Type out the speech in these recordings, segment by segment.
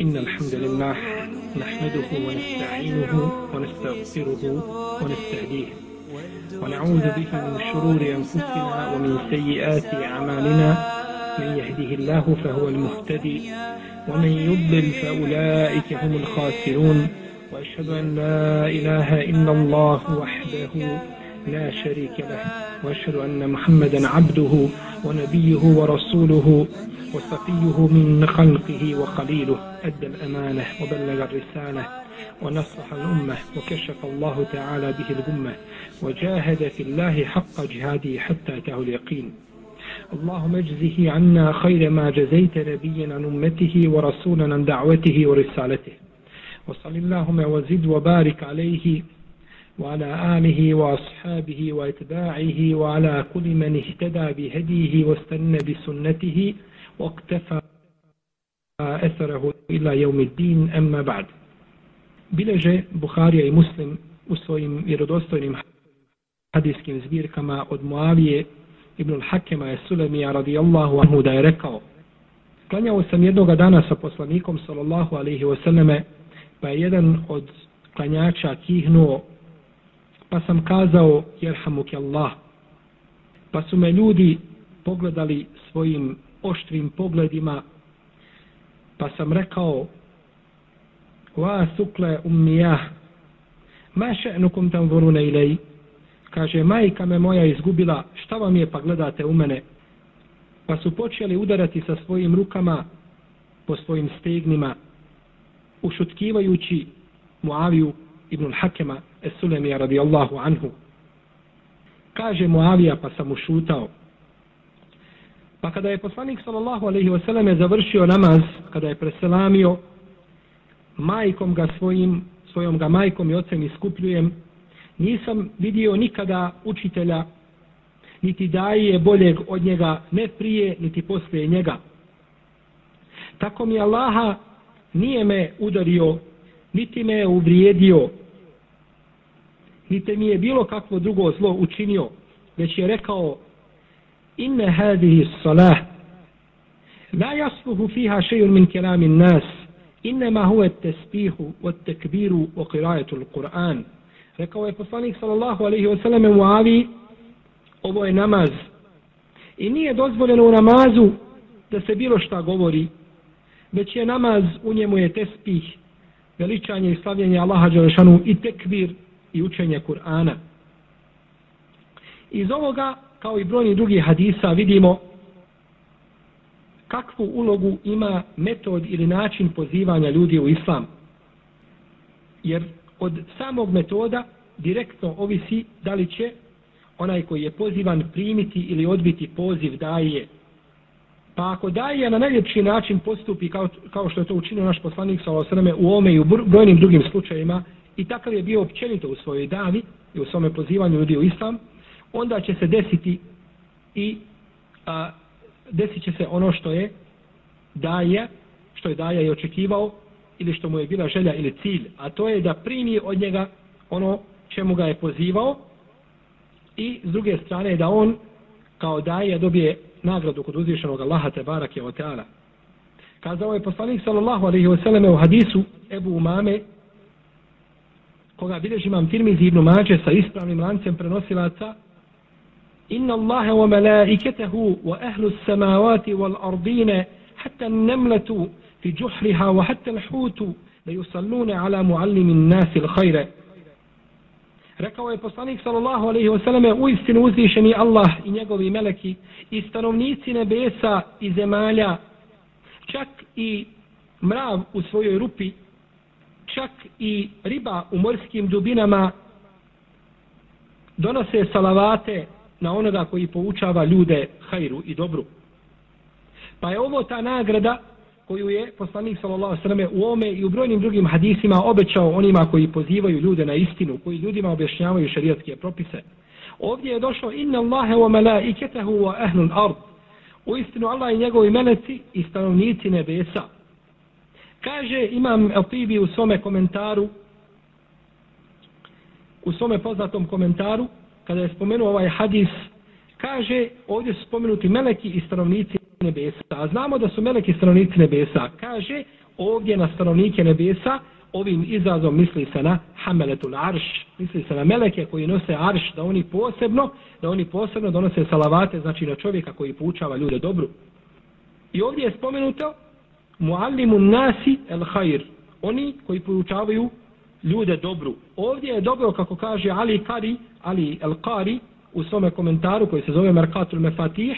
إن الحمد لله نحمده ونستعينه ونستغفره ونستهديه ونعوذ به من شرور أنفسنا ومن سيئات أعمالنا. من يهده الله فهو المهتدي ومن يضلل فأولئك هم الخاسرون. وأشهد أن لا إله إلا الله وحده لا شريك له. وأشهد أن محمدا عبده ونبيه ورسوله وصفيه من خلقه وخليله أدى الأمانة وبلغ الرسالة ونصح الأمة وكشف الله تعالى به الغمة وجاهد في الله حق جهاده حتى أتاه اليقين. اللهم اجزه عنا خير ما جزيت نبيا عن أمته ورسولا عن دعوته ورسالته. وصل اللهم وزد وبارك عليه وعلى آله وأصحابه وإتباعه وعلى كل من اهتدى بهديه واستنى بسنته واقتفى أثره إلى يوم الدين أما بعد بلجة بخاري مسلم u svojim vjerodostojnim hadijskim zbirkama od Muavije ibn al-Hakema je Sulemija radijallahu anhu da je rekao Klanjao sam jednoga dana sa poslanikom sallallahu alaihi wasallame pa je jedan od klanjača kihnuo pa sam kazao jerhamuk Allah pa su me ljudi pogledali svojim oštrim pogledima. Pa sam rekao wa sukle ummijah ma še'nukum tanzurune ilaj? Kaže majka me moja izgubila šta vam je pa gledate u mene? Pa su počeli udarati sa svojim rukama po svojim stegnima ušutkivajući Muaviju ibn Hakema Esulemija radijallahu anhu kaže Muavija pa sam ušutao Pa kada je poslanik sallallahu alejhi ve završio namaz, kada je preselamio majkom ga svojim, svojom ga majkom i ocem iskupljujem, nisam vidio nikada učitelja niti daje boljeg od njega ne prije niti poslije njega. Tako mi Allaha nije me udario, niti me je uvrijedio, niti mi je bilo kakvo drugo zlo učinio, već je rekao, inne hadihi salah, la jasluhu fiha šejun min kelamin nas, inne ma huve tespihu, od tekbiru, o kirajetu l-Quran. Rekao je poslanik sallallahu alaihi wasallam u Avi, ovo je namaz. I nije dozvoljeno u namazu da se bilo šta govori, već je namaz u njemu je tespih, veličanje i slavljenje Allaha Đelešanu i tekbir i učenje Kur'ana iz ovoga kao i brojni drugi hadisa vidimo kakvu ulogu ima metod ili način pozivanja ljudi u islam. Jer od samog metoda direktno ovisi da li će onaj koji je pozivan primiti ili odbiti poziv daje. Pa ako daje na najljepši način postupi kao, kao što je to učinio naš poslanik sa osreme u ome i u brojnim drugim slučajima i takav je bio općenito u svojoj davi i u svome pozivanju ljudi u islam, onda će se desiti i a, desit će se ono što je daje, što je daje i očekivao ili što mu je bila želja ili cilj, a to je da primi od njega ono čemu ga je pozivao i s druge strane da on kao daje dobije nagradu kod uzvišenog Allaha te barake o teala. Kazao je poslanik sallallahu alaihi wasallam u hadisu Ebu Umame koga bileži imam Tirmizi ibn Ibnu Mađe sa ispravnim lancem prenosilaca Inna Allahe wa melaiketehu wa ehlu samavati wal ardine hatta nemletu fi džuhriha wa hatta lhutu da yusallune ala muallimin nasil hajre Rekao je poslanik sallallahu alejhi ve selleme u istinu uzvišeni Allah i njegovi meleki i stanovnici nebesa i zemalja čak i mrav u svojoj rupi čak i riba u morskim dubinama donose salavate na onoga koji poučava ljude hajru i dobru. Pa je ovo ta nagrada koju je poslanik sallallahu alejhi ve u ome i u brojnim drugim hadisima obećao onima koji pozivaju ljude na istinu, koji ljudima objašnjavaju šerijatske propise. Ovdje je došlo inna Allaha wa malaikatahu wa ahlul ard. U istinu Allah i njegovi meleci i stanovnici nebesa. Kaže imam El u svome komentaru u svome poznatom komentaru kada je spomenuo ovaj hadis, kaže, ovdje su spomenuti meleki i stanovnici nebesa. A znamo da su meleki stanovnici nebesa. Kaže, ovdje na stanovnike nebesa, ovim izrazom misli se na hameletul arš, misli se na meleke koji nose arš, da oni posebno, da oni posebno donose salavate, znači na čovjeka koji poučava ljude dobru. I ovdje je spomenuto muallimun nasi el hajr, oni koji poučavaju ljude dobru. Ovdje je dobro, kako kaže Ali Kari, Ali El Kari, u svome komentaru koji se zove Merkatul Mefatih,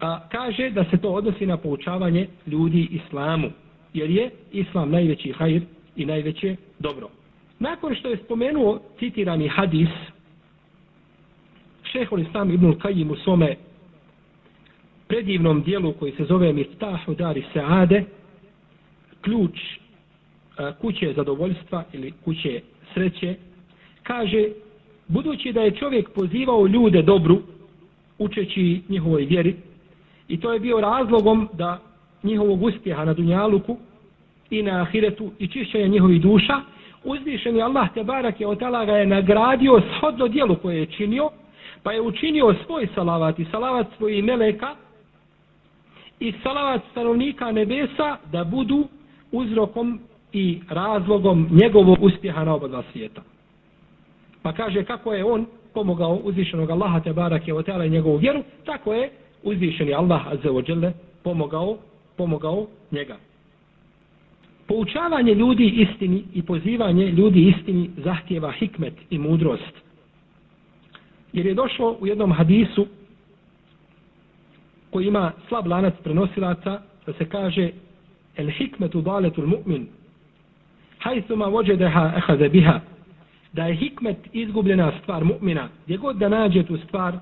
a, kaže da se to odnosi na poučavanje ljudi islamu, jer je islam najveći hajr i najveće dobro. Nakon što je spomenuo citirani hadis, šehol islam ibnul Kajim u svome predivnom dijelu koji se zove Miftahu Dari Seade, ključ kuće zadovoljstva ili kuće sreće, kaže, budući da je čovjek pozivao ljude dobru, učeći njihovoj vjeri, i to je bio razlogom da njihovog uspjeha na Dunjaluku i na Ahiretu i čišćenja njihovih duša, uzvišeni Allah te barak je od ga je nagradio shodno dijelu koje je činio, pa je učinio svoj salavat i salavat svojih meleka i salavat stanovnika nebesa da budu uzrokom i razlogom njegovog uspjeha na oba dva svijeta. Pa kaže kako je on pomogao uzvišenog Allaha te barak je otela i njegovu vjeru, tako je uzvišeni Allah azze wa pomogao, pomogao njega. Poučavanje ljudi istini i pozivanje ljudi istini zahtjeva hikmet i mudrost. Jer je došlo u jednom hadisu koji ima slab lanac prenosilaca da se kaže el hikmetu daletul mu'min hajthuma vođedeha ehaze biha, da je hikmet izgubljena stvar mu'mina, gdje god da nađe tu stvar,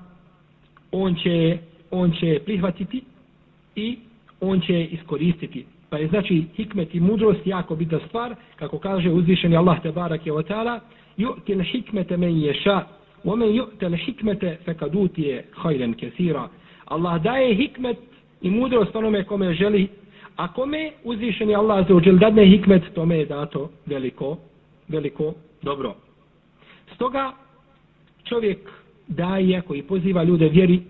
on će, on će prihvatiti i on će iskoristiti. Pa je znači hikmet i mudrost jako bitna stvar, kako kaže uzvišeni Allah te barak je otala, yu'til hikmete men ješa, omen ju'til hikmete fekadutije hajren kesira. Allah daje hikmet i mudrost onome kome želi A kome uzvišeni Allah za uđel dadne hikmet, tome je dato veliko, veliko dobro. Stoga čovjek daje koji poziva ljude vjeri,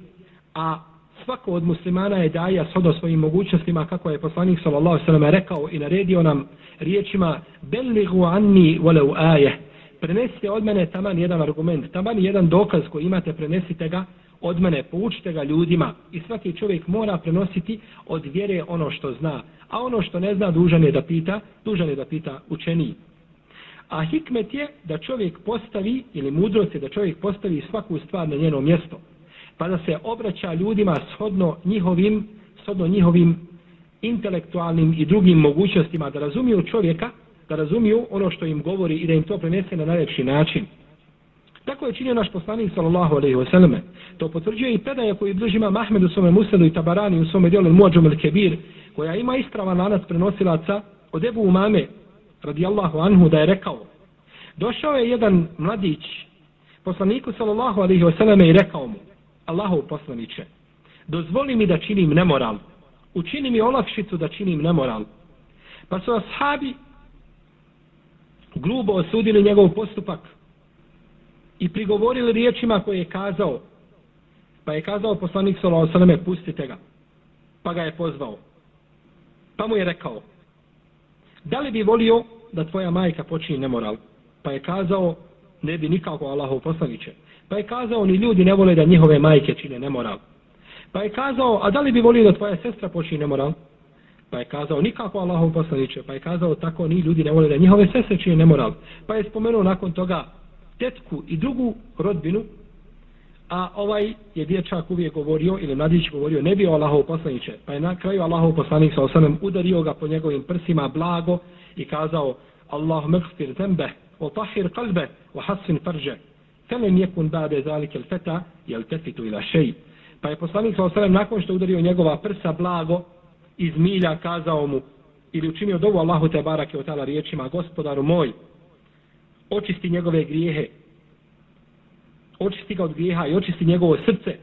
a svako od muslimana je daja shodno svojim mogućnostima, kako je poslanik sallallahu sallam rekao i naredio nam riječima Belligu anni walau aje. Prenesite od mene taman jedan argument, taman jedan dokaz koji imate, prenesite ga od mene, poučite ga ljudima i svaki čovjek mora prenositi od vjere ono što zna, a ono što ne zna dužan je da pita, dužan je da pita učeniji. A hikmet je da čovjek postavi, ili mudrost je da čovjek postavi svaku stvar na njeno mjesto, pa da se obraća ljudima shodno njihovim, shodno njihovim intelektualnim i drugim mogućnostima, da razumiju čovjeka, da razumiju ono što im govori i da im to prenese na najljepši način. Tako je činio naš poslanik sallallahu alejhi ve selleme. To potvrđuje i predaja koju bliži ima Mahmed u svome Musnedu i Tabarani u svome djelu Muadžum al-Kebir, koja ima ispravan lanac prenosilaca od Ebu Umame radijallahu anhu da je rekao Došao je jedan mladić poslaniku sallallahu alejhi ve selleme i rekao mu Allahu poslanice dozvoli mi da činim nemoral učini mi olakšicu da činim nemoral pa su ashabi grubo osudili njegov postupak i prigovorili riječima koje je kazao. Pa je kazao poslanik sallallahu alejhi ve pustite ga. Pa ga je pozvao. Pa mu je rekao: Da li bi volio da tvoja majka počini nemoral? Pa je kazao: Ne bi nikako Allahov poslanice. Pa je kazao: Ni ljudi ne vole da njihove majke čine nemoral. Pa je kazao: A da li bi volio da tvoja sestra počini nemoral? Pa je kazao nikako Allahov poslanice. Pa je kazao tako ni ljudi ne vole da njihove sestre čine nemoral. Pa je spomenuo nakon toga tetku i drugu rodbinu, a ovaj je dječak uvijek govorio, ili mladić govorio, ne bio Allahov poslaniće. Pa je na kraju Allahov poslanik sa osanem udario ga po njegovim prsima blago i kazao Allah mgfir zembe, وطهر قلبه kalbe, فرجه فلم يكن بعد ذلك الفتى يلتفت الى شيء ila. Pa je poslanik sa osalem nakon što udario njegova prsa blago, iz milja kazao mu, ili učinio dovu Allahu te barake o tala riječima, gospodaru moj, očisti njegove grijehe, očisti ga od grijeha i očisti njegovo srce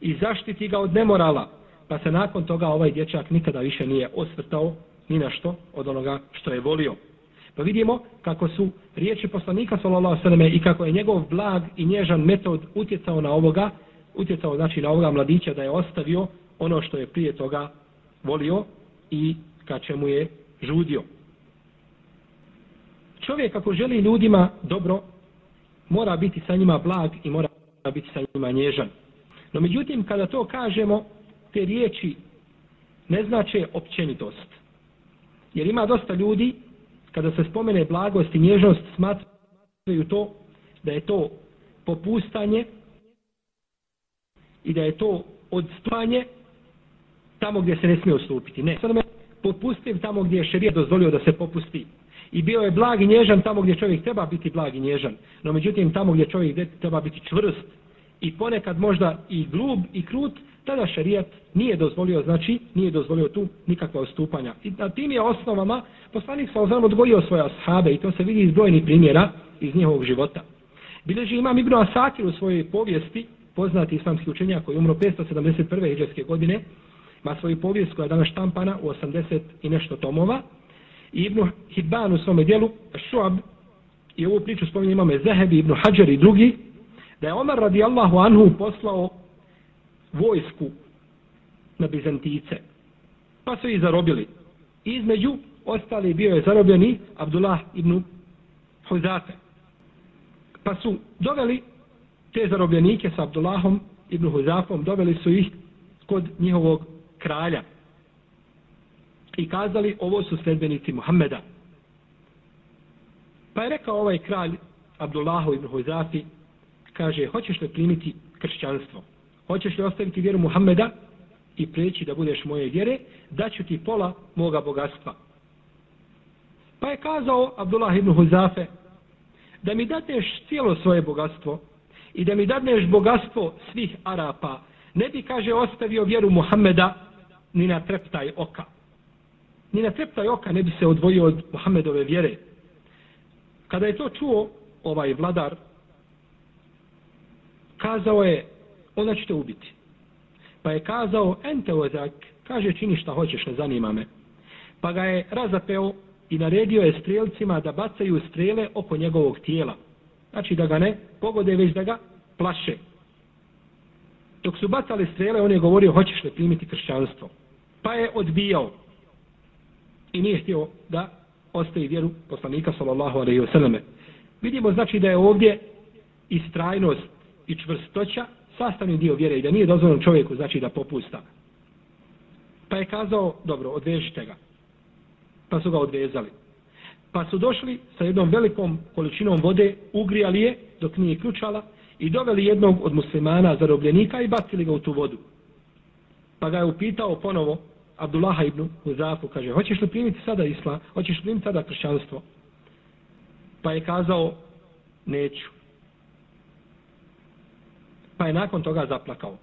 i zaštiti ga od nemorala, pa se nakon toga ovaj dječak nikada više nije osvrtao ni na što od onoga što je volio. Pa vidimo kako su riječi poslanika sallallahu alejhi i kako je njegov blag i nježan metod utjecao na ovoga, utjecao znači na ovoga mladića da je ostavio ono što je prije toga volio i ka čemu je žudio. Čovjek ako želi ljudima dobro, mora biti sa njima blag i mora biti sa njima nježan. No međutim, kada to kažemo, te riječi ne znače općenitost. Jer ima dosta ljudi, kada se spomene blagost i nježnost, smatraju to da je to popustanje i da je to odstupanje tamo gdje se ne smije ustupiti. Ne, sad me popustim tamo gdje je šerija dozvolio da se popusti. I bio je blag i nježan tamo gdje čovjek treba biti blag i nježan. No međutim, tamo gdje čovjek treba biti čvrst i ponekad možda i grub i krut, tada šarijat nije dozvolio, znači nije dozvolio tu nikakva ustupanja. I na tim je osnovama poslanik sa ozvanom odgojio svoje ashabe i to se vidi iz brojnih primjera iz njihovog života. Bileži imam Ibn Asakir u svojoj povijesti, poznati islamski učenjak koji umro 571. iđeske godine, ima svoju povijest koja je danas štampana u 80 i nešto tomova. I Ibn Hibban u svome dijelu, Šuab, i ovu priču spominje imame Zehebi, Ibn Hajar i drugi, da je Omar radijallahu anhu poslao vojsku na Bizantice. Pa su ih zarobili. Između ostali bio je zarobljeni Abdullah ibn Huzafe. Pa su doveli te zarobljenike sa Abdullahom ibn Huzafom, doveli su ih kod njihovog kralja. I kazali, ovo su sledbenici Muhammeda. Pa je rekao ovaj kralj Abdullahu ibn Huzafi, kaže, hoćeš li primiti kršćanstvo? Hoćeš li ostaviti vjeru Muhammeda i preći da budeš moje vjere? Daću ti pola moga bogatstva. Pa je kazao Abdullah ibn Huzafe, da mi dadneš cijelo svoje bogatstvo i da mi dadneš bogatstvo svih Arapa, ne bi, kaže, ostavio vjeru Muhammeda ni na treptaj oka. Ni na treptaj oka ne bi se odvojio od Muhammedove vjere. Kada je to čuo ovaj vladar, kazao je, onda ću te ubiti. Pa je kazao, ente ozak, kaže, čini šta hoćeš, ne zanima me. Pa ga je razapeo i naredio je strelcima da bacaju strele oko njegovog tijela. Znači da ga ne pogode, već da ga plaše. Dok su bacali strele, on je govorio, hoćeš li primiti kršćanstvo? Pa je odbijao. I nije htio da ostaje vjeru poslanika, sallallahu alaihi wasallam. Vidimo znači da je ovdje istrajnost i čvrstoća sastavni dio vjere i da nije dozvoljeno čovjeku znači da popusta. Pa je kazao, dobro, odvežite ga. Pa su ga odvezali. Pa su došli sa jednom velikom količinom vode, ugrijali je dok nije ključala i doveli jednog od muslimana zarobljenika i bacili ga u tu vodu. Pa ga je upitao ponovo Abdullaha ibn Huzafu, kaže, hoćeš li primiti sada isla, hoćeš li primiti sada kršćanstvo? Pa je kazao, neću pa je nakon toga zaplakao.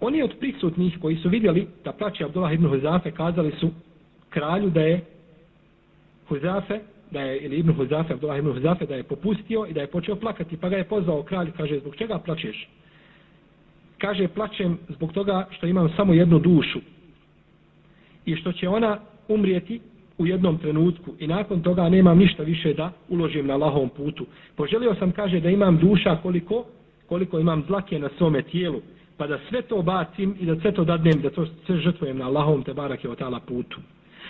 Oni od prisutnih koji su vidjeli da plaće Abdullah ibn Huzafe kazali su kralju da je Huzafe, da je, ili ibn Huzafe, Abdullah ibn Huzafe, da je popustio i da je počeo plakati, pa ga je pozvao kralj, kaže, zbog čega plačeš? Kaže, plačem zbog toga što imam samo jednu dušu i što će ona umrijeti u jednom trenutku i nakon toga nemam ništa više da uložim na lahom putu. Poželio sam, kaže, da imam duša koliko koliko imam dlake na svome tijelu, pa da sve to bacim i da sve to dadnem, da to sve žrtvujem na Allahovom te barake o tala putu.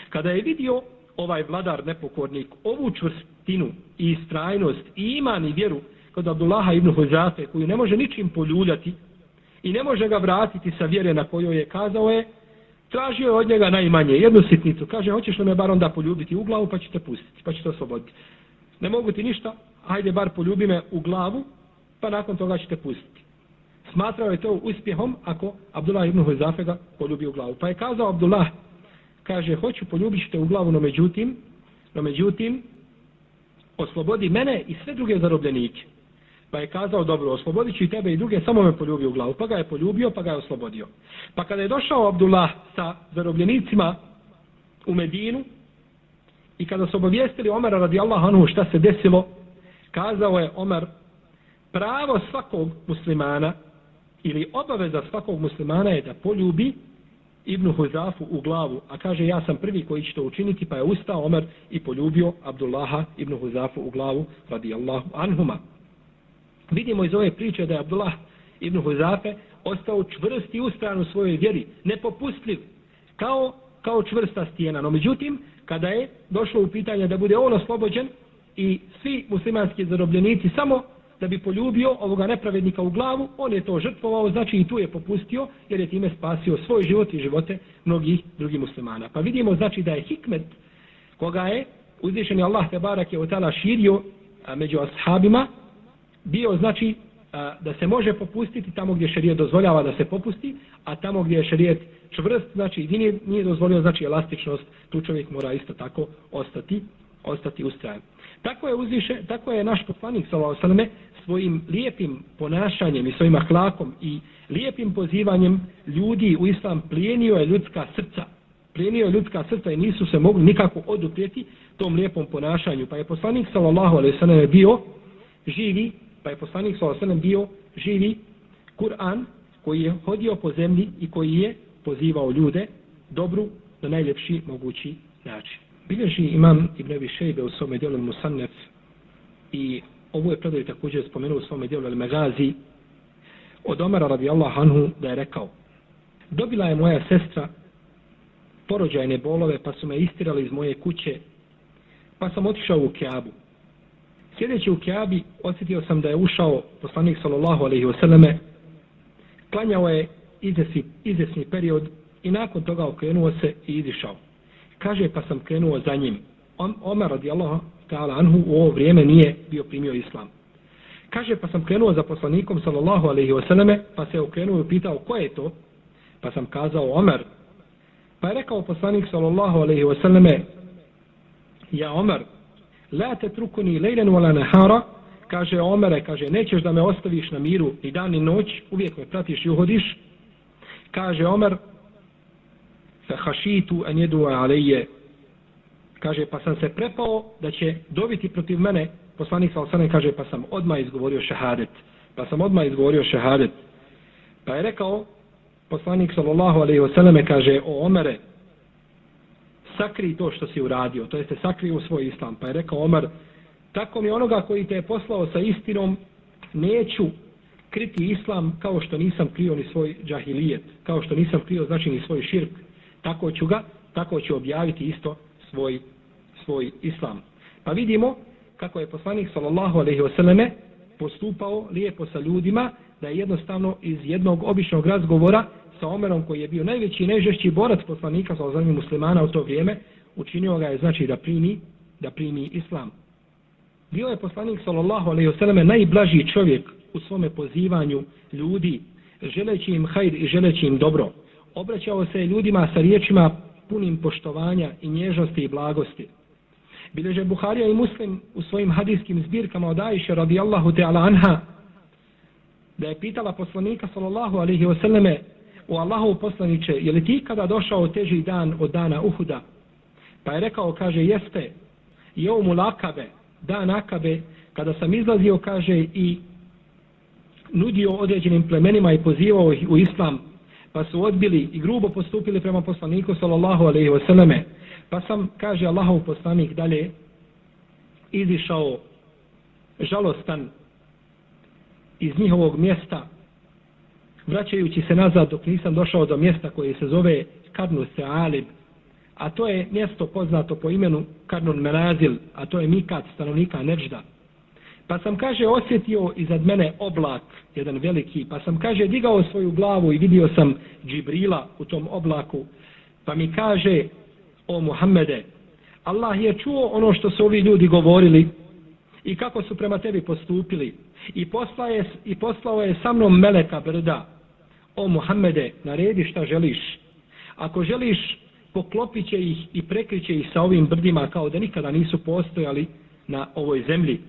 Kada je vidio ovaj vladar nepokornik ovu čvrstinu i istrajnost i iman i vjeru kod Abdullaha ibn Huzafe koju ne može ničim poljuljati i ne može ga vratiti sa vjere na kojoj je kazao je tražio je od njega najmanje jednu sitnicu kaže hoćeš li me bar onda poljubiti u glavu pa ću te pustiti pa ću te osloboditi ne mogu ti ništa hajde bar poljubi me u glavu pa nakon toga ćete pustiti. Smatrao je to uspjehom ako Abdullah ibn Huzafe ga poljubi u glavu. Pa je kazao Abdullah, kaže, hoću poljubiti te u glavu, no međutim, no međutim, oslobodi mene i sve druge zarobljenike. Pa je kazao, dobro, oslobodit ću i tebe i druge, samo me poljubi u glavu. Pa ga je poljubio, pa ga je oslobodio. Pa kada je došao Abdullah sa zarobljenicima u Medinu i kada su obavijestili Omara radijallahu anhu šta se desilo, kazao je Omar pravo svakog muslimana ili obaveza svakog muslimana je da poljubi Ibnu Huzafu u glavu, a kaže ja sam prvi koji će to učiniti, pa je ustao Omer i poljubio Abdullaha Ibnu Huzafu u glavu radijallahu anhuma. Vidimo iz ove priče da je Abdullah Ibnu Huzafe ostao čvrst i ustran u svojoj vjeri, nepopustljiv, kao, kao čvrsta stijena. No međutim, kada je došlo u pitanje da bude on oslobođen i svi muslimanski zarobljenici samo da bi poljubio ovoga nepravednika u glavu, on je to žrtvovao, znači i tu je popustio, jer je time spasio svoj život i živote mnogih drugih muslimana. Pa vidimo, znači, da je hikmet koga je uzvišeni Allah te barak je od tada širio a, među ashabima, bio, znači, a, da se može popustiti tamo gdje šarijet dozvoljava da se popusti, a tamo gdje je šarijet čvrst, znači, nije, nije dozvolio, znači, elastičnost, tu čovjek mora isto tako ostati, ostati ustrajan. Tako je uzviše, tako je naš poslanik sallallahu alejhi ve svojim lijepim ponašanjem i svojim ahlakom i lijepim pozivanjem ljudi u islam plijenio je ljudska srca. Plijenio je ljudska srca i nisu se mogli nikako oduprijeti tom lijepom ponašanju. Pa je poslanik sallallahu alejhi ve sellem bio živi, pa je poslanik sallallahu alejhi ve bio živi Kur'an koji je hodio po zemlji i koji je pozivao ljude dobru na najljepši mogući način. Bileži imam Ibn Abi Šejbe u svome dijelu Musannef i Ovu je predaju također spomenuo u svome dijelu Al-Magazi od Omara radijallahu anhu da je rekao Dobila je moja sestra porođajne bolove pa su me istirali iz moje kuće pa sam otišao u Keabu. Sjedeći u Keabi osjetio sam da je ušao poslanik sallallahu alaihi wasallame klanjao je izesni, izesni period i nakon toga okrenuo se i izišao. Kaže pa sam krenuo za njim. Omer radijallahu ta'ala anhu u ovo vrijeme nije bio primio islam. Kaže pa sam krenuo za poslanikom sallallahu alaihi wasallame pa se okrenuo i pitao ko je to? Pa sam kazao Omer. Pa je rekao poslanik sallallahu alaihi wasallame Ja Omer, la te trukuni lejlen wala nahara, kaže Omere, kaže, nećeš da me ostaviš na miru ni dan ni noć, uvijek me pratiš i uhodiš. Kaže Omer, fa hašitu an jedu alejje kaže pa sam se prepao da će dobiti protiv mene. Poslanik sa osanem kaže pa sam odmah izgovorio šehadet. Pa sam odmah izgovorio šehadet. Pa je rekao poslanik sallallahu alejhi ve selleme kaže o Omere sakri to što si uradio to jeste sakri u svoj islam. Pa je rekao Omer tako mi onoga koji te je poslao sa istinom neću kriti islam kao što nisam krio ni svoj džahilijet kao što nisam krio znači ni svoj širk. Tako ću ga, tako ću objaviti isto svoj, svoj islam. Pa vidimo kako je poslanik sallallahu alaihi wasallame postupao lijepo sa ljudima, da je jednostavno iz jednog običnog razgovora sa Omerom koji je bio najveći i najžešći borac poslanika sa ozornim muslimana u to vrijeme, učinio ga je znači da primi, da primi islam. Bio je poslanik sallallahu alaihi selleme najblaži čovjek u svome pozivanju ljudi, želeći im hajr i želeći im dobro obraćao se ljudima sa riječima punim poštovanja i nježnosti i blagosti. Bileže Buharija i Muslim u svojim hadijskim zbirkama od Aisha radijallahu ta'ala anha da je pitala poslanika sallallahu alaihi wasallame u Allahov poslaniće je li ti kada došao teži dan od dana Uhuda pa je rekao kaže jeste i mu lakabe dan akabe kada sam izlazio kaže i nudio određenim plemenima i pozivao ih u islam pa su odbili i grubo postupili prema poslaniku sallallahu alejhi ve selleme pa sam kaže Allahov poslanik dalje izišao žalostan iz njihovog mjesta vraćajući se nazad dok nisam došao do mjesta koje se zove Karnu Sealib a to je mjesto poznato po imenu Karnun Menazil a to je Mikat stanovnika Neđda. Pa sam, kaže, osjetio iznad mene oblak, jedan veliki, pa sam, kaže, digao svoju glavu i vidio sam Džibrila u tom oblaku, pa mi kaže, o Muhammede, Allah je čuo ono što su ovi ljudi govorili i kako su prema tebi postupili i poslao je, i poslao je sa mnom meleka brda. O Muhammede, naredi šta želiš. Ako želiš, poklopit će ih i prekriće ih sa ovim brdima kao da nikada nisu postojali na ovoj zemlji.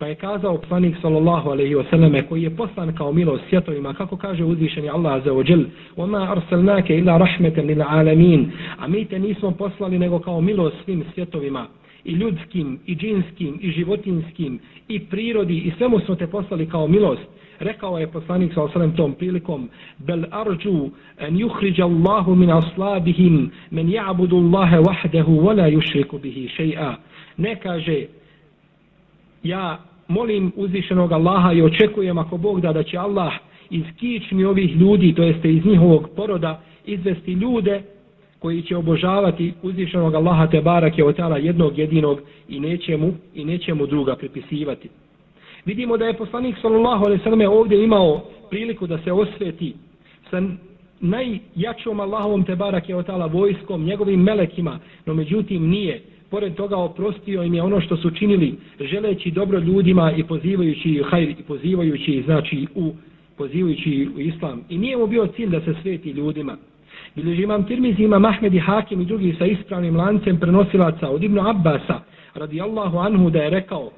Pa je kazao poslanik sallallahu alejhi ve selleme koji je poslan kao milost svjetovima, kako kaže uzvišeni Allah azza wa džel: "Wa ma arsalnaka illa rahmetan lil alamin." A mi te nismo poslali nego kao milost svim svjetovima i ljudskim, i džinskim, i životinskim, i prirodi, i svemu smo te poslali kao milost. Rekao je poslanik sa osrem tom prilikom, Bel arđu en juhriđa Allahu min aslabihim, men ja'budu Allahe wahdehu, wala yushriku bihi še'a. Ne kaže, ja molim uzvišenog Allaha i očekujem ako Bog da da će Allah iz kičmi ovih ljudi, to jeste iz njihovog poroda, izvesti ljude koji će obožavati uzvišenog Allaha te barake od tala jednog jedinog i neće mu, i neće mu druga pripisivati. Vidimo da je poslanik sallallahu alejhi ve selleme ovdje imao priliku da se osveti sa najjačom Allahovom te barake od tala vojskom, njegovim melekima, no međutim nije. Pored toga oprostio im je ono što su činili, želeći dobro ljudima i pozivajući hajr i pozivajući znači u pozivajući u islam. I nije mu bio cilj da se sveti ljudima. Bileži imam Tirmizi, imam Ahmed i Hakim i drugi sa ispravnim lancem prenosilaca od Ibnu Abbasa, radijallahu anhu, da je rekao,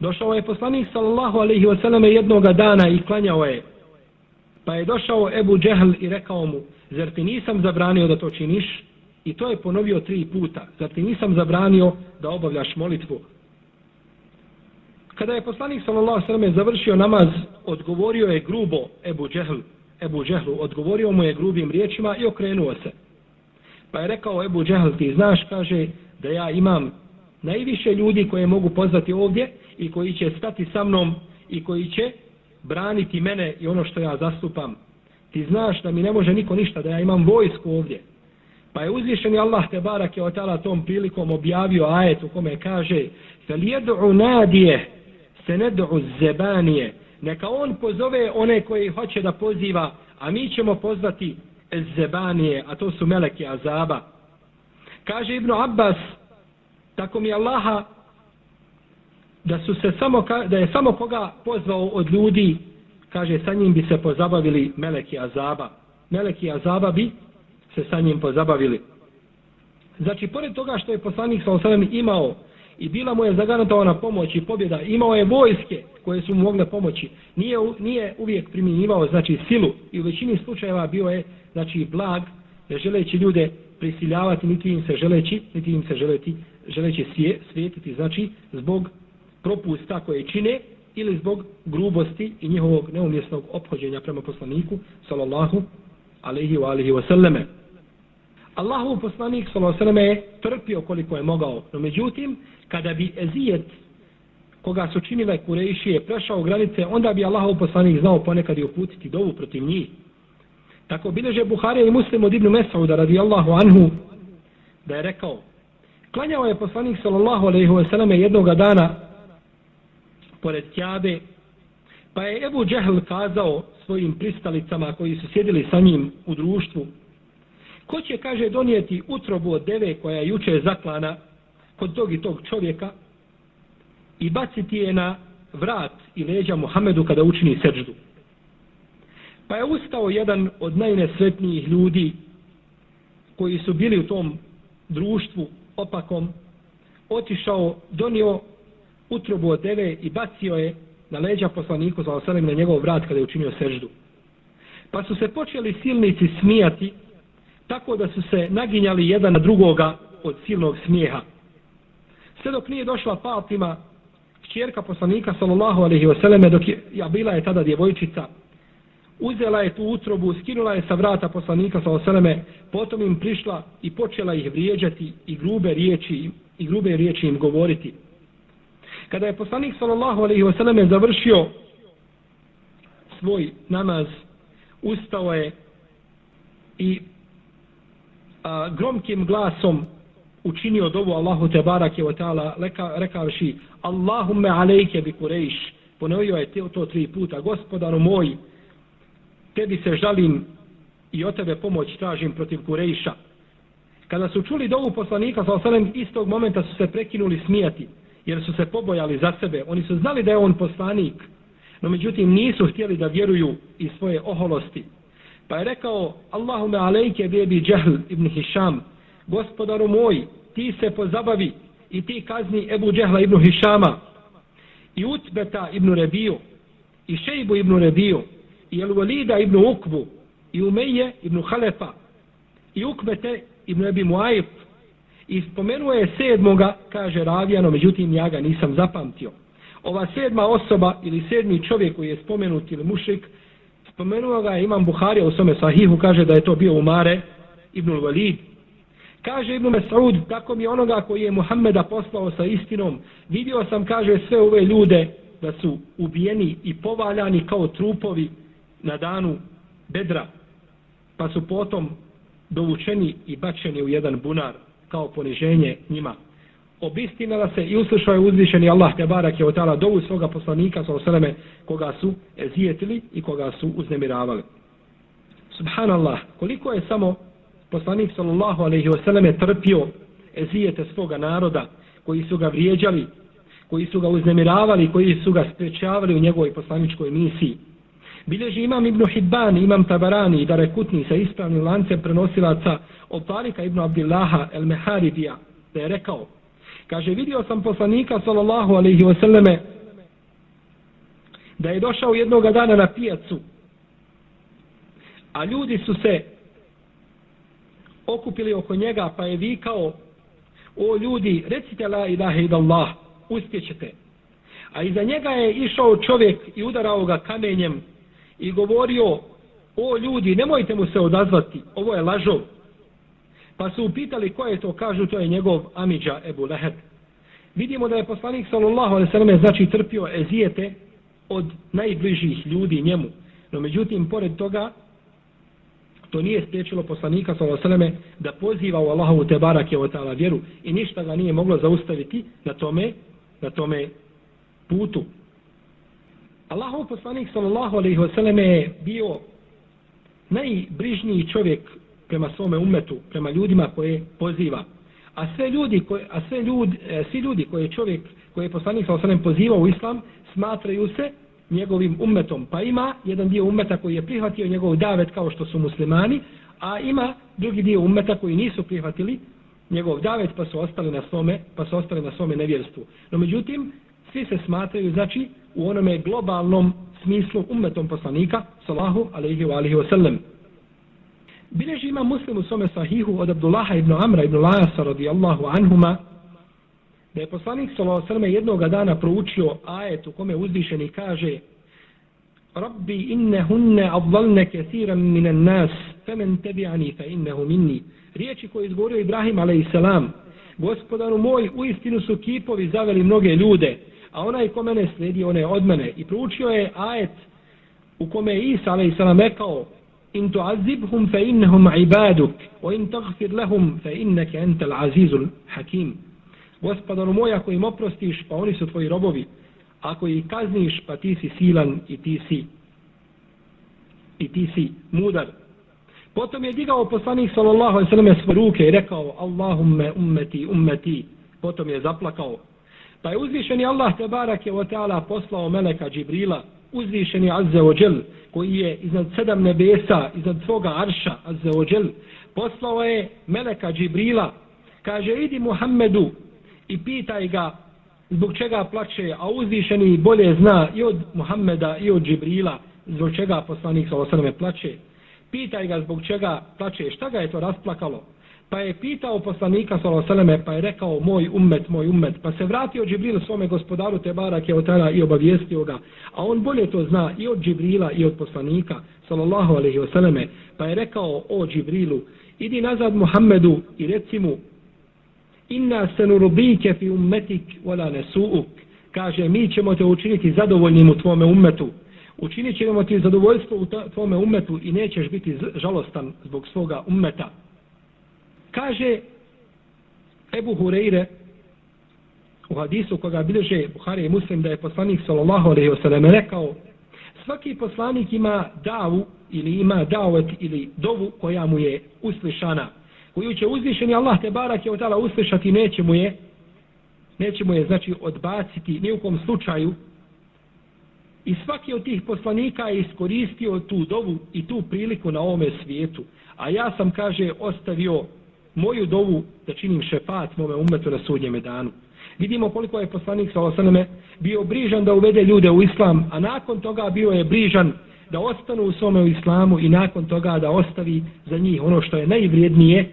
došao je poslanik sallallahu alaihi wasallam jednoga dana i klanjao je, pa je došao Ebu Džehl i rekao mu, zar ti nisam zabranio da to činiš? I to je ponovio tri puta, zar ti nisam zabranio da obavljaš molitvu? Kada je poslanik sallallahu alejhi ve završio namaz, odgovorio je grubo Ebu Džehl, Ebu Džehlu, odgovorio mu je grubim riječima i okrenuo se. Pa je rekao Ebu Džehl, ti znaš, kaže, da ja imam najviše ljudi koje mogu pozvati ovdje i koji će stati sa mnom i koji će braniti mene i ono što ja zastupam. Ti znaš da mi ne može niko ništa, da ja imam vojsku ovdje. Pa je uzvišeni Allah te barak je otala tom prilikom objavio ajet u kome kaže Fel jedu'u nadije se zebanije neka on pozove one koji hoće da poziva, a mi ćemo pozvati zebanije, a to su meleki azaba. Kaže Ibn Abbas, tako mi Allaha, da su se samo, da je samo koga pozvao od ljudi, kaže sa njim bi se pozabavili meleki azaba. Meleki azaba bi se sa njim pozabavili. Znači, pored toga što je poslanik sa osadom imao i bila mu je zagarantovana pomoć i pobjeda, imao je vojske koje su mu mogle pomoći, nije, nije uvijek primjenjivao znači silu i u većini slučajeva bio je znači blag, ne želeći ljude prisiljavati, niti im se želeći, niti im se želeti, želeći svije, svijetiti, znači zbog propusta koje čine ili zbog grubosti i njihovog neumjesnog ophođenja prema poslaniku, sallallahu alaihi wa alihi wa sallame. Allahov poslanik sallallahu alejhi ve selleme trpio koliko je mogao. No međutim, kada bi ezijet koga su činile Kurejšije prešao granice, onda bi Allahov poslanik znao ponekad i uputiti dovu protiv njih. Tako bileže Buharija i Muslim od Ibnu Mesauda radijallahu anhu da je rekao klanjao je poslanik sallallahu alejhi ve selleme jednoga dana pored Kjabe pa je Ebu Džehl kazao svojim pristalicama koji su sjedili sa njim u društvu Ko će, kaže, donijeti utrobu od deve koja je juče zaklana kod tog i tog čovjeka i baciti je na vrat i leđa Muhammedu kada učini seđdu. Pa je ustao jedan od najnesretnijih ljudi koji su bili u tom društvu opakom, otišao, donio utrobu od deve i bacio je na leđa poslaniku za osanem na njegov vrat kada je učinio seždu. Pa su se počeli silnici smijati tako da su se naginjali jedan na drugoga od silnog smijeha. Sve dok nije došla Fatima, čjerka poslanika sallallahu alaihi vseleme, dok je, ja bila je tada djevojčica, uzela je tu utrobu, skinula je sa vrata poslanika sallallahu alaihi vseleme, potom im prišla i počela ih vrijeđati i grube riječi, i grube riječi im govoriti. Kada je poslanik sallallahu alaihi vseleme završio svoj namaz, ustao je i a, gromkim glasom učinio dovu Allahu te barake wa ta'ala rekavši Allahumme alejke bi kurejš. Ponovio je to tri puta gospodaru moj tebi se žalim i od tebe pomoć tražim protiv kurejša. Kada su čuli dovu poslanika sa osalem istog momenta su se prekinuli smijati jer su se pobojali za sebe. Oni su znali da je on poslanik no međutim nisu htjeli da vjeruju iz svoje oholosti. Pa je rekao, Allahume alejke bebi džahl ibn Hišam, gospodaru moj, ti se pozabavi i ti kazni Ebu Džehla ibn Hišama, i Utbeta ibn Rebiju, i Šejbu ibn Rebiju, i Elvalida ibn Ukbu, i Umeje ibn Halefa, i Ukbete ibn Ebi Muajib, i spomenuo je sedmoga, kaže Ravijano, međutim ja ga nisam zapamtio. Ova sedma osoba ili sedmi čovjek koji je spomenut ili mušik, Spomenuo ga Imam Buharija u svome sahihu, kaže da je to bio Umare ibn Walid. Kaže Ibn Mes'ud, tako mi onoga koji je Muhammeda poslao sa istinom, vidio sam, kaže, sve ove ljude da su ubijeni i povaljani kao trupovi na danu bedra, pa su potom dovučeni i bačeni u jedan bunar kao poniženje njima obistinila se i uslišao je uzvišeni Allah te barak je otala dovu svoga poslanika sa osaleme koga su ezijetili i koga su uznemiravali. Subhanallah, koliko je samo poslanik sallallahu alaihi wasallam trpio ezijete svoga naroda koji su ga vrijeđali, koji su ga uznemiravali, koji su ga sprečavali u njegovoj poslaničkoj misiji. Bileži imam Ibn Hibban, imam Tabarani i Darekutni sa ispravnim lancem prenosilaca od Tarika Ibn Abdillaha el Meharidija, da je rekao, kaže, vidio sam poslanika sallallahu alaihi wasallame da je došao jednoga dana na pijacu, a ljudi su se okupili oko njega pa je vikao o ljudi recite la ilaha illallah uspjećete. A iza njega je išao čovjek i udarao ga kamenjem i govorio o ljudi nemojte mu se odazvati ovo je lažov pa su upitali ko je to kažu to je njegov Amidža Ebu Leheb vidimo da je poslanik sallallahu alejhi ve selleme znači trpio ezijete od najbližih ljudi njemu no međutim pored toga to nije spriječilo poslanika sallallahu alejhi ve selleme da poziva u Allahovu te barake ve ta'ala vjeru i ništa ga nije moglo zaustaviti na tome na tome putu. Allahov poslanik sallallahu alejhi ve selleme je bio najbrižniji čovjek prema svome umetu, prema ljudima koje poziva. A sve ljudi koje a sve ljudi, e, svi ljudi koje čovjek koji je poslanik sa osanem ve pozivao u islam smatraju se njegovim umetom. Pa ima jedan dio umeta koji je prihvatio njegov davet kao što su muslimani, a ima drugi dio umeta koji nisu prihvatili njegov davet pa su ostali na svome, pa su ostali na svome nevjerstvu. No međutim, svi se smatraju, znači, u onome globalnom smislu umetom poslanika, salahu alaihi wa alihi wa sallam. Bileži ima muslim u svome sahihu od Abdullaha ibn Amra ibn Lajasa radijallahu anhuma, da je poslanik s.a.v. jednog dana proučio ajet u kome uzvišeni kaže Rabbi inne hunne avvalne kethiran minan nas femen tebi'ani fe innehu minni riječi koje izgovorio Ibrahim a.s. gospodaru moj u istinu su kipovi zaveli mnoge ljude a onaj ko mene sledi one od mene i proučio je ajet u kome je Isa a.s. rekao in tu'azibhum fa innahum ibaduk wa in taghfir lahum fa innaka antal azizul hakim gospodaru moj, ako im oprostiš, pa oni su tvoji robovi. Ako ih kazniš, pa ti si silan i ti si i ti si mudar. Potom je digao poslanik sallallahu alejhi ve selleme svoje ruke i rekao: "Allahumme ummeti ummeti." Potom je zaplakao. Pa je uzvišeni Allah te barake ve taala poslao meleka Džibrila, uzvišeni azza ođel, koji je iznad sedam nebesa, iznad svoga arša azza ođel, poslao je meleka Džibrila. Kaže: "Idi Muhammedu, i pitaj ga zbog čega plače, a uzvišeni bolje zna i od Muhammeda i od Džibrila zbog čega poslanik sa osaname plače. Pitaj ga zbog čega plače, šta ga je to rasplakalo. Pa je pitao poslanika sa pa je rekao moj ummet, moj ummet. Pa se vratio Džibril svome gospodaru Tebarak je otara i obavijestio ga. A on bolje to zna i od Džibrila i od poslanika sallallahu alaihi wasallam. Pa je rekao o Džibrilu, idi nazad Muhammedu i reci mu inna senurubike fi ummetik wala nesuuk. Kaže, mi ćemo te učiniti zadovoljnim u tvome ummetu. Učinit ćemo ti zadovoljstvo u tvome ummetu i nećeš biti žalostan zbog svoga ummeta. Kaže Ebu Hureyre u hadisu koga bilježe Buhari i Muslim da je poslanik sallallahu alaihi wa sallam rekao svaki poslanik ima davu ili ima davet ili dovu koja mu je uslišana koju će uzvišeni Allah te barak je od uslišati, neće mu je, neće mu je, znači, odbaciti ni u kom slučaju. I svaki od tih poslanika je iskoristio tu dovu i tu priliku na ovome svijetu. A ja sam, kaže, ostavio moju dovu da činim šefat mome umetu na sudnjeme danu. Vidimo koliko je poslanik sa osaname bio brižan da uvede ljude u islam, a nakon toga bio je brižan da ostanu u svome islamu i nakon toga da ostavi za njih ono što je najvrijednije,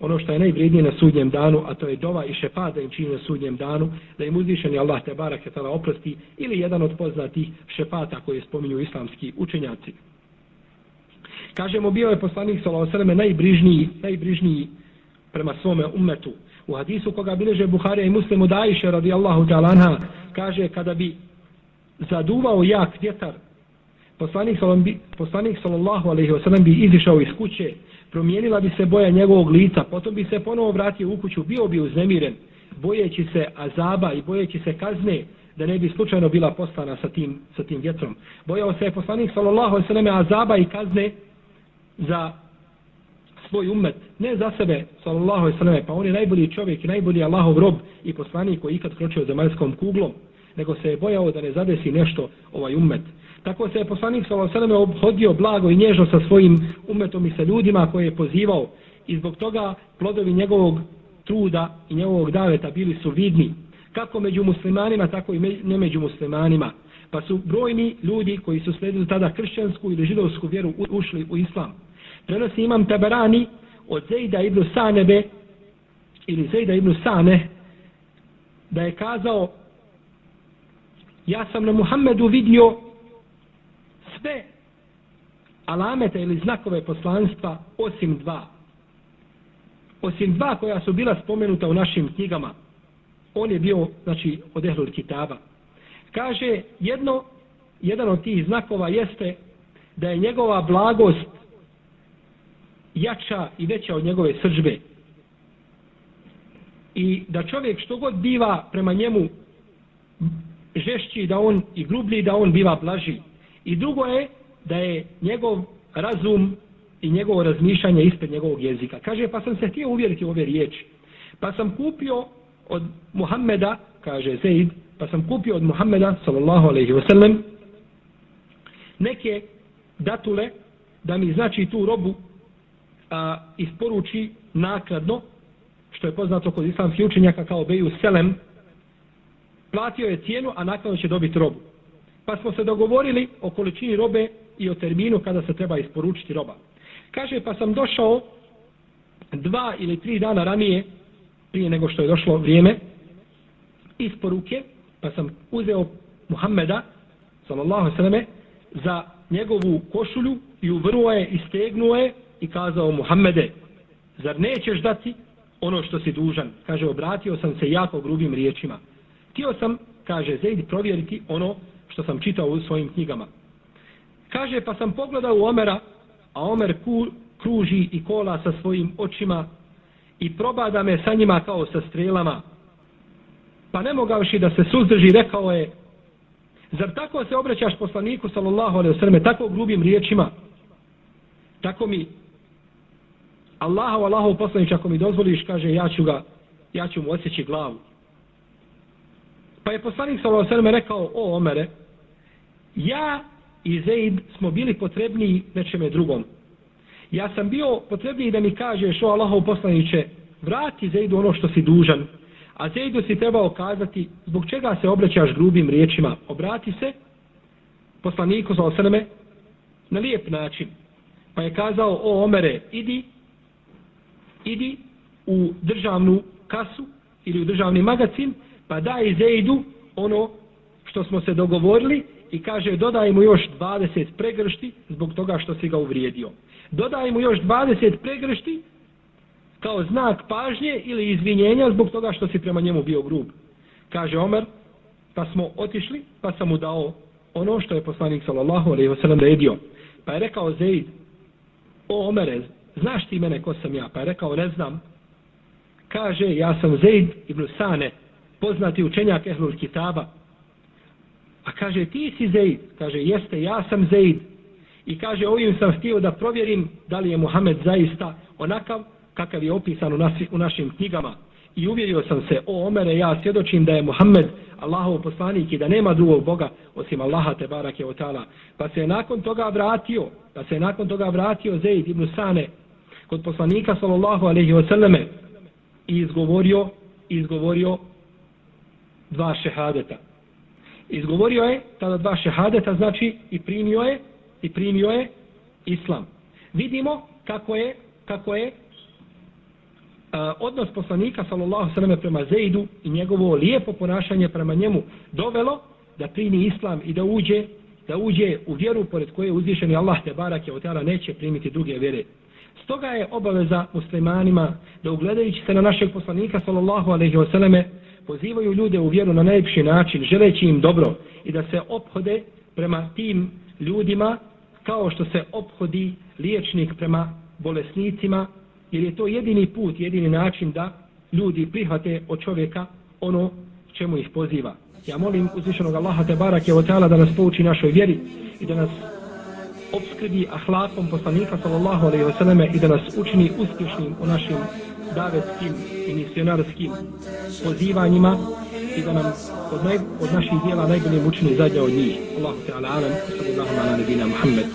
ono što je najvrijednije na sudnjem danu, a to je dova i šefa da im čini na sudnjem danu, da im uzvišeni Allah te barak je tala oprosti, ili jedan od poznatih šefata koje spominju islamski učenjaci. Kažemo, bio je poslanik s.a.v. najbrižniji, najbrižniji prema svome ummetu. U hadisu koga bileže Buharija i Muslimu Dajše radijallahu ta'lanha, kaže kada bi zaduvao jak vjetar, poslanik, poslanik sallallahu alaihi wasallam bi izišao iz kuće, promijenila bi se boja njegovog lica, potom bi se ponovo vratio u kuću, bio bi uznemiren, bojeći se azaba i bojeći se kazne, da ne bi slučajno bila postana sa tim, sa tim vjetrom. Bojao se je poslanik sallallahu alaihi wasallam azaba i kazne za svoj umet, ne za sebe, sallallahu alaihi wasallam, pa on je najbolji čovjek i najbolji Allahov rob i poslanik koji ikad kročio zemaljskom kuglom, nego se je bojao da ne zadesi nešto ovaj umet. Tako se je poslanik sallallahu alaihi wasallam obhodio blago i nježno sa svojim umetom i sa ljudima koje je pozivao i zbog toga plodovi njegovog truda i njegovog daveta bili su vidni kako među muslimanima, tako i ne među muslimanima. Pa su brojni ljudi koji su sledili tada kršćansku ili židovsku vjeru ušli u islam prenosi imam Taberani od Zejda ibn Sanebe ili Zejda ibn Sane da je kazao ja sam na Muhammedu vidio sve alamete ili znakove poslanstva osim dva. Osim dva koja su bila spomenuta u našim knjigama. On je bio, znači, od Ehlul Kitaba. Kaže, jedno, jedan od tih znakova jeste da je njegova blagost jača i veća od njegove sržbe. I da čovjek što god biva prema njemu žešći da on i grublji da on biva blaži. I drugo je da je njegov razum i njegovo razmišljanje ispred njegovog jezika. Kaže, pa sam se htio uvjeriti u ove riječi. Pa sam kupio od Muhammeda, kaže Zaid, pa sam kupio od Muhammeda, sallallahu alaihi wasallam, neke datule da mi znači tu robu a, isporuči nakladno, što je poznato kod islamskih učenjaka kao Beju Selem, platio je cijenu, a nakladno će dobiti robu. Pa smo se dogovorili o količini robe i o terminu kada se treba isporučiti roba. Kaže, pa sam došao dva ili tri dana ranije, prije nego što je došlo vrijeme, isporuke, pa sam uzeo Muhammeda, sallallahu sallame, za njegovu košulju i uvrnuo je istegnuo je i kazao Muhammede, zar nećeš dati ono što si dužan? Kaže, obratio sam se jako grubim riječima. Tio sam, kaže, Zaid, provjeriti ono što sam čitao u svojim knjigama. Kaže, pa sam pogledao u Omera, a Omer ku, kruži i kola sa svojim očima i probada me sa njima kao sa strelama. Pa ne mogavši da se suzdrži, rekao je, zar tako se obraćaš poslaniku, sallallahu alaihi sallam, tako grubim riječima? Tako mi Allahu, Allahu poslanič, ako mi dozvoliš, kaže, ja ću ga, ja ću mu osjeći glavu. Pa je poslanik sallallahu alejhi rekao: "O Omere, ja i Zeid smo bili potrebni nečeme drugom. Ja sam bio potrebniji da mi kažeš, o Allahov poslanice, vrati Zeidu ono što si dužan, a Zeidu si trebao kazati zbog čega se obraćaš grubim riječima. Obrati se poslaniku sallallahu alejhi na lijep način. Pa je kazao, o Omere, idi idi u državnu kasu ili u državni magazin, pa daj Zejdu ono što smo se dogovorili i kaže dodaj mu još 20 pregršti zbog toga što si ga uvrijedio. Dodaj mu još 20 pregršti kao znak pažnje ili izvinjenja zbog toga što si prema njemu bio grub. Kaže Omer, pa smo otišli, pa sam mu dao ono što je poslanik sallallahu alejhi ve sellem redio. Pa je rekao Zeid, o Omere, znaš ti mene ko sam ja? Pa je rekao, ne znam. Kaže, ja sam Zaid ibn Sane, poznati učenjak Ehlul Kitaba. A kaže, ti si Zaid? Kaže, jeste, ja sam Zaid. I kaže, ovim sam htio da provjerim da li je Muhammed zaista onakav kakav je opisan u, nasi, u našim knjigama. I uvjerio sam se, o Omere, ja svjedočim da je Muhammed Allahov poslanik i da nema drugog Boga osim Allaha te barake otala. ta'ala. Pa se je nakon toga vratio, pa se je nakon toga vratio Zaid ibn Sane kod poslanika sallallahu alejhi ve selleme i izgovorio izgovorio dva šehadeta. Izgovorio je tada dva šehadeta, znači i primio je i primio je islam. Vidimo kako je kako je a, odnos poslanika sallallahu sallam prema Zeidu i njegovo lijepo ponašanje prema njemu dovelo da primi islam i da uđe da uđe u vjeru pored koje uzvišeni Allah te barake od neće primiti druge vjere. Stoga je obaveza muslimanima da ugledajući se na našeg poslanika sallallahu alejhi ve selleme pozivaju ljude u vjeru na najljepši način, želeći im dobro i da se ophode prema tim ljudima kao što se ophodi liječnik prema bolesnicima, jer je to jedini put, jedini način da ljudi prihvate od čovjeka ono čemu ih poziva. Ja molim uzvišenog Allaha te barake o da nas pouči našoj vjeri i da nas obskrbi ahlakom poslanika sallallahu alaihi wa sallame i da nas učini uspješnim u našim davetskim i misionarskim pozivanjima i da nam od, naj, od naših dijela najbolje učini zadnja od njih. Allahu te ala alam, sallallahu ala nebina Muhammed.